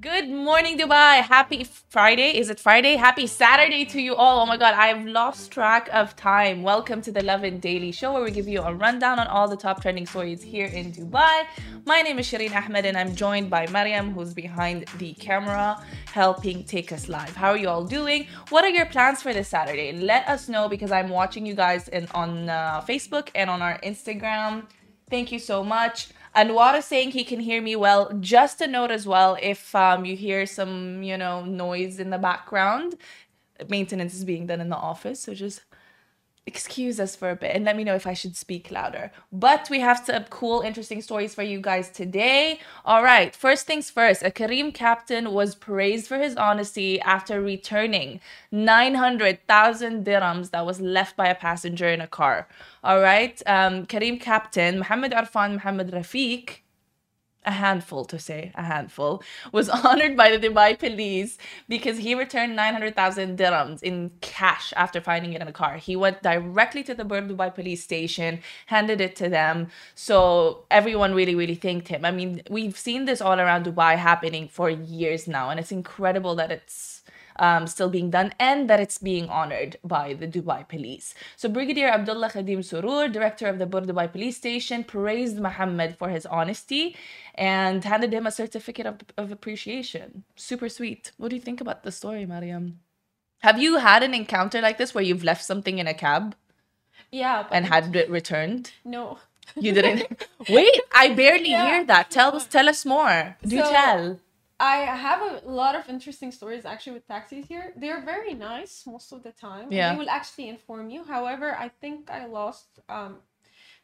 Good morning, Dubai. Happy Friday. Is it Friday? Happy Saturday to you all. Oh my God, I've lost track of time. Welcome to the Lovin Daily Show, where we give you a rundown on all the top trending stories here in Dubai. My name is Shireen Ahmed, and I'm joined by Mariam, who's behind the camera, helping take us live. How are you all doing? What are your plans for this Saturday? Let us know because I'm watching you guys in, on uh, Facebook and on our Instagram. Thank you so much. Anwar is saying he can hear me well. Just a note as well, if um, you hear some, you know, noise in the background, maintenance is being done in the office. So just excuse us for a bit and let me know if I should speak louder. But we have some cool, interesting stories for you guys today. All right, first things first, a Careem captain was praised for his honesty after returning 900,000 dirhams that was left by a passenger in a car. All right, um, Careem captain Mohammed Arfan Mohammed Rafiq a handful to say a handful was honored by the dubai police because he returned 900000 dirhams in cash after finding it in a car. He went directly to the Bur dubai police station handed it to them. So everyone really really thanked him. I mean we've seen this all around dubai happening for years now and it's incredible that it's um, still being done and that it's being honored by the Dubai police. So Brigadier Abdullah Khadim Surur, director of the Bur Dubai police station, praised Muhammad for his honesty and handed him a certificate of, of appreciation. Super sweet. What do you think about the story, Mariam? Have you had an encounter like this where you've left something in a cab? Yeah. And had it returned? No. You didn't? Wait, I barely yeah. hear that. Tell us tell us more. Do so, tell. I have a lot of interesting stories actually with taxis here. They're very nice most of the time. Yeah. They will actually inform you. However, I think I lost um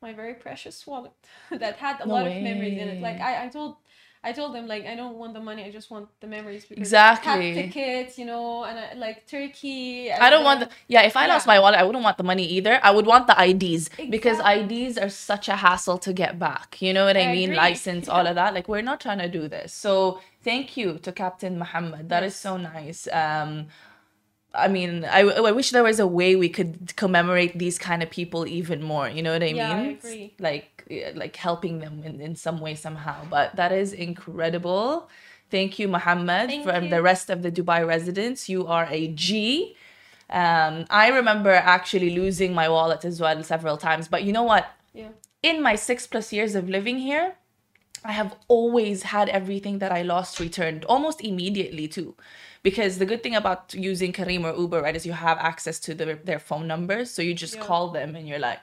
my very precious wallet that had a no lot way. of memories in it. Like I, I told I told them like I don't want the money. I just want the memories. Because exactly. tickets, you know, and I, like Turkey. I don't want the yeah. If I yeah. lost my wallet, I wouldn't want the money either. I would want the IDs exactly. because IDs are such a hassle to get back. You know what I, I mean? Agree. License, yeah. all of that. Like we're not trying to do this. So thank you to Captain Muhammad. That yes. is so nice. Um, I mean, I, I wish there was a way we could commemorate these kind of people even more. You know what I yeah, mean? I agree. Like like helping them in, in some way somehow. But that is incredible. Thank you, Muhammad, Thank from you. the rest of the Dubai residents. You are a G. Um, I remember actually losing my wallet as well several times. But you know what? Yeah. In my six plus years of living here, I have always had everything that I lost returned almost immediately too. Because the good thing about using Careem or Uber, right, is you have access to the, their phone numbers. So you just yeah. call them and you're like,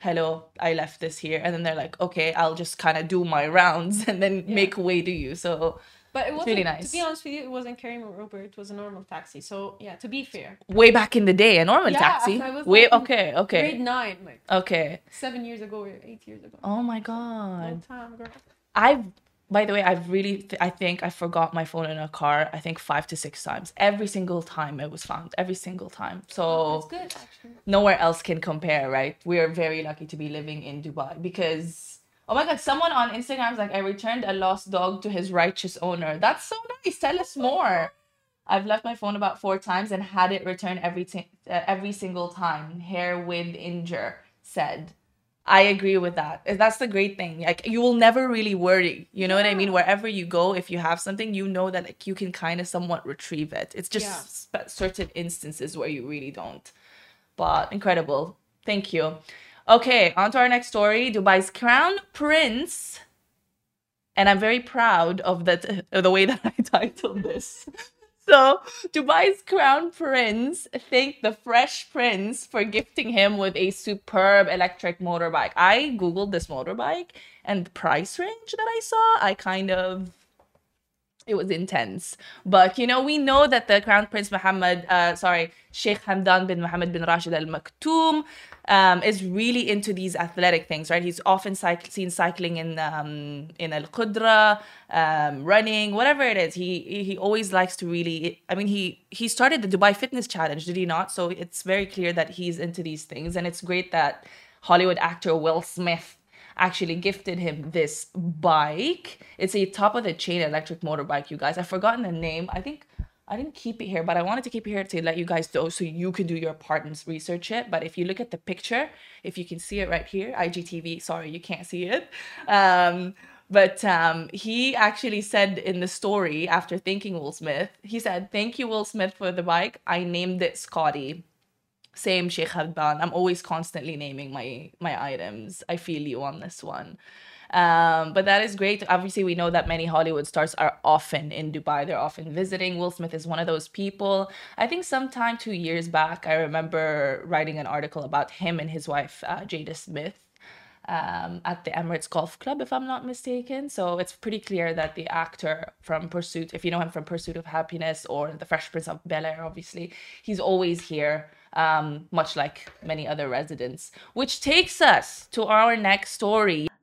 hello, I left this here. And then they're like, okay, I'll just kind of do my rounds and then yeah. make way to you. So but it wasn't really nice. To be honest with you, it wasn't or Uber. It was a normal taxi. So yeah, to be fair. Way back in the day, a normal yeah, taxi. I was Way like okay, okay. Grade nine, like. Okay. Seven years ago or eight years ago. Oh my god. Time, girl. I've by the way, I've really, th- I think I forgot my phone in a car. I think five to six times. Every single time it was found. Every single time. So oh, good, actually. Nowhere else can compare, right? We are very lucky to be living in Dubai because oh my god, someone on Instagram is like, I returned a lost dog to his righteous owner. That's so nice. Tell us more. I've left my phone about four times and had it returned every t- uh, every single time. Hair with injure said. I agree with that. That's the great thing. Like you will never really worry. You know yeah. what I mean? Wherever you go, if you have something, you know that like you can kind of somewhat retrieve it. It's just yeah. sp- certain instances where you really don't. But incredible. Thank you. Okay, on to our next story. Dubai's crown prince, and I'm very proud of uh, the way that I titled this. So, Dubai's crown prince thanked the Fresh Prince for gifting him with a superb electric motorbike. I googled this motorbike and the price range that I saw, I kind of it was intense. But you know, we know that the Crown Prince Mohammed, uh, sorry, Sheikh Hamdan bin Mohammed bin Rashid Al Maktoum, um, is really into these athletic things, right? He's often cyc- seen cycling in um, in Al Qudra, um, running, whatever it is. He he always likes to really. I mean, he he started the Dubai Fitness Challenge, did he not? So it's very clear that he's into these things, and it's great that Hollywood actor Will Smith actually gifted him this bike. It's a top of the chain electric motorbike, you guys. I've forgotten the name. I think I didn't keep it here, but I wanted to keep it here to let you guys know so you can do your part and research it. But if you look at the picture, if you can see it right here, IGTV, sorry, you can't see it. Um, but um, he actually said in the story after thanking Will Smith, he said, Thank you, Will Smith, for the bike. I named it Scotty. Same Sheikh Hamdan. I'm always constantly naming my my items. I feel you on this one. Um, but that is great. Obviously, we know that many Hollywood stars are often in Dubai. They're often visiting. Will Smith is one of those people. I think sometime two years back, I remember writing an article about him and his wife, uh, Jada Smith. Um, at the Emirates Golf Club, if I'm not mistaken. So it's pretty clear that the actor from Pursuit, if you know him from Pursuit of Happiness or The Fresh Prince of Bel Air, obviously, he's always here, um, much like many other residents. Which takes us to our next story.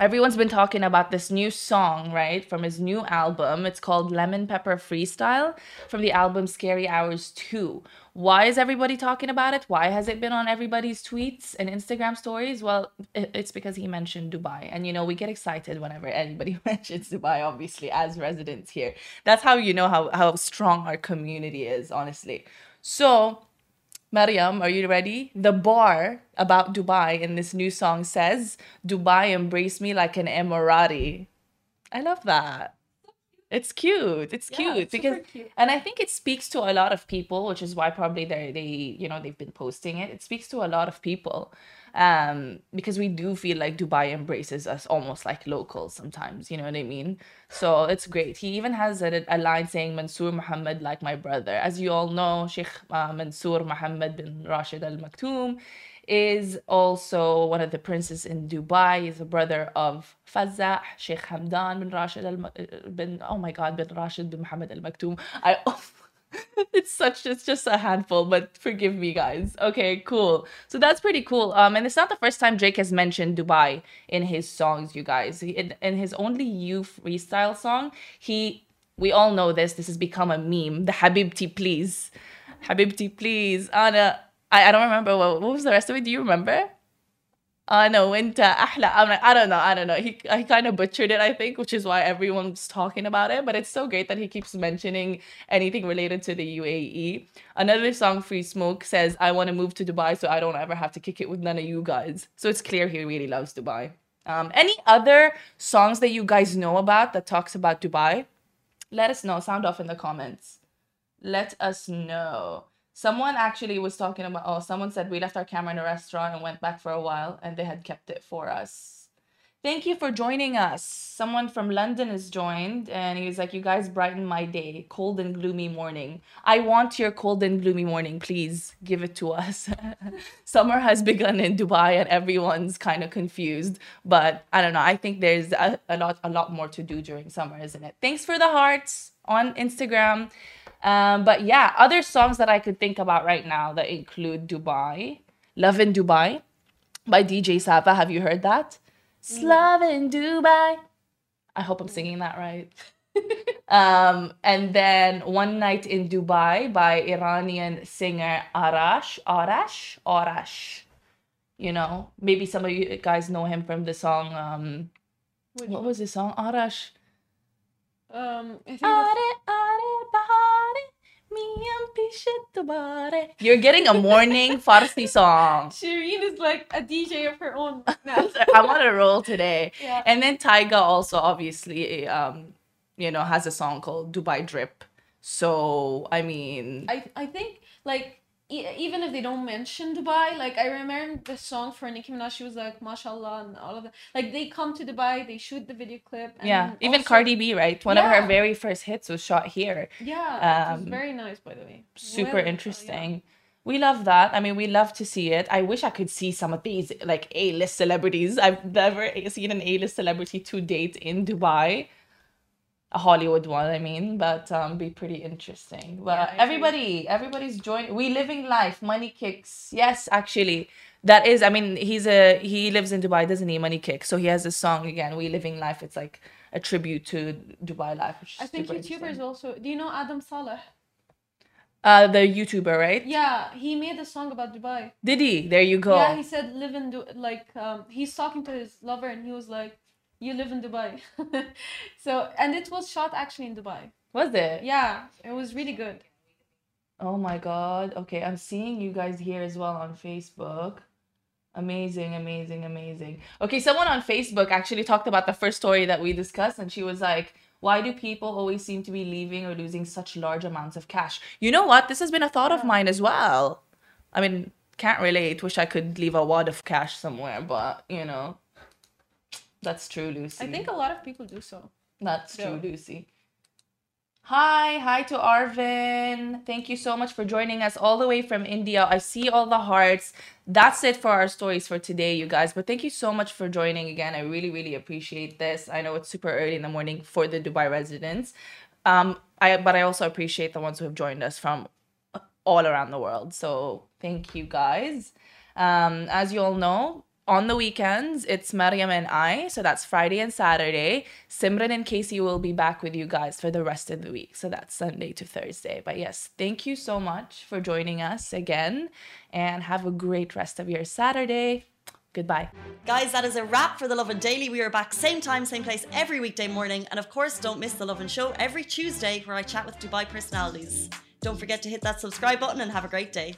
everyone's been talking about this new song, right, from his new album. It's called Lemon Pepper Freestyle from the album Scary Hours 2. Why is everybody talking about it? Why has it been on everybody's tweets and Instagram stories? Well, it's because he mentioned Dubai. And you know, we get excited whenever anybody mentions Dubai, obviously, as residents here. That's how you know how, how strong our community is, honestly. So, Mariam, are you ready? The bar about Dubai in this new song says, Dubai embrace me like an Emirati. I love that. It's cute. It's yeah, cute because, cute. and I think it speaks to a lot of people, which is why probably they they you know they've been posting it. It speaks to a lot of people, um, because we do feel like Dubai embraces us almost like locals sometimes. You know what I mean? So it's great. He even has a, a line saying Mansour Muhammad like my brother. As you all know, Sheikh uh, Mansour Muhammad bin Rashid Al Maktoum is also one of the princes in Dubai. He's a brother of Fazza, Sheikh Hamdan bin Rashid al bin oh my god bin Rashid bin Muhammad al Maktoum. I it's such it's just a handful, but forgive me guys. Okay, cool. So that's pretty cool. Um and it's not the first time Drake has mentioned Dubai in his songs, you guys. In, in his only you freestyle song, he we all know this. This has become a meme. The Habibti please. Habibti please. Anna I, I don't remember what, what was the rest of it. Do you remember? Uh know winter ahla. I'm like, I don't know, I don't know. He he kind of butchered it, I think, which is why everyone's talking about it. But it's so great that he keeps mentioning anything related to the UAE. Another song, Free Smoke, says, I want to move to Dubai so I don't ever have to kick it with none of you guys. So it's clear he really loves Dubai. Um, any other songs that you guys know about that talks about Dubai? Let us know. Sound off in the comments. Let us know. Someone actually was talking about, oh, someone said we left our camera in a restaurant and went back for a while and they had kept it for us. Thank you for joining us. Someone from London is joined and he was like, You guys brighten my day. Cold and gloomy morning. I want your cold and gloomy morning. Please give it to us. Summer has begun in Dubai and everyone's kind of confused. But I don't know. I think there's a, a lot a lot more to do during summer, isn't it? Thanks for the hearts on Instagram. Um, but yeah, other songs that I could think about right now that include Dubai, Love in Dubai by DJ Sava. Have you heard that? It's mm. Love in Dubai. I hope I'm singing that right. um, and then One Night in Dubai by Iranian singer Arash. Arash? Arash. You know, maybe some of you guys know him from the song. Um, what was the song? Arash. Um, I think you're getting a morning Farsi song. Shireen is like a DJ of her own now. I'm on a roll today. Yeah. And then Tyga also obviously um, you know, has a song called Dubai Drip. So I mean I I think like even if they don't mention Dubai, like I remember the song for Nicki Minaj, she was like, "Mashallah" and all of that. Like they come to Dubai, they shoot the video clip. yeah, even also, Cardi B, right? One yeah. of her very first hits was shot here. Yeah, um, very nice, by the way. Super well, interesting. Yeah. We love that. I mean, we love to see it. I wish I could see some of these like A-list celebrities. I've never seen an A-list celebrity to date in Dubai. A Hollywood one, I mean, but um, be pretty interesting. But Yeah, everybody, everybody's joining. We living life, money kicks. Yes, actually, that is. I mean, he's a he lives in Dubai, doesn't he? Money kicks. So he has this song again. We living life. It's like a tribute to Dubai life. I think YouTubers also. Do you know Adam Saleh? Uh, the YouTuber, right? Yeah, he made a song about Dubai. Did he? There you go. Yeah, he said live in Du- like um he's talking to his lover and he was like, "You live in Dubai." so and it was shot actually in Dubai. Was it? Yeah, it was really good. Oh my god. Okay, I'm seeing you guys here as well on Facebook. Amazing, amazing, amazing. Okay, someone on Facebook actually talked about the first story that we discussed, and she was like, Why do people always seem to be leaving or losing such large amounts of cash? You know what? This has been a thought of mine as well. I mean, can't relate. Wish I could leave a wad of cash somewhere, but you know, that's true, Lucy. I think a lot of people do so. That's true, Yeah. Lucy. Hi, hi to Arvin. Thank you so much for joining us all the way from India. I see all the hearts. That's it for our stories for today, you guys. But thank you so much for joining again. I really, really appreciate this. I know it's super early in the morning for the Dubai residents. Um, I but I also appreciate the ones who have joined us from all around the world. So thank you guys. Um, as you all know, on the weekends, it's Mariam and I. So that's Friday and Saturday. Simran and Casey will be back with you guys for the rest of the week. So that's Sunday to Thursday. But yes, thank you so much for joining us again and have a great rest of your Saturday. Goodbye. Guys, that is a wrap for The Lovin Daily. We are back same time, same place every weekday morning. And of course, don't miss The Lovin Show every Tuesday where I chat with Dubai personalities. Don't forget to hit that subscribe button and have a great day.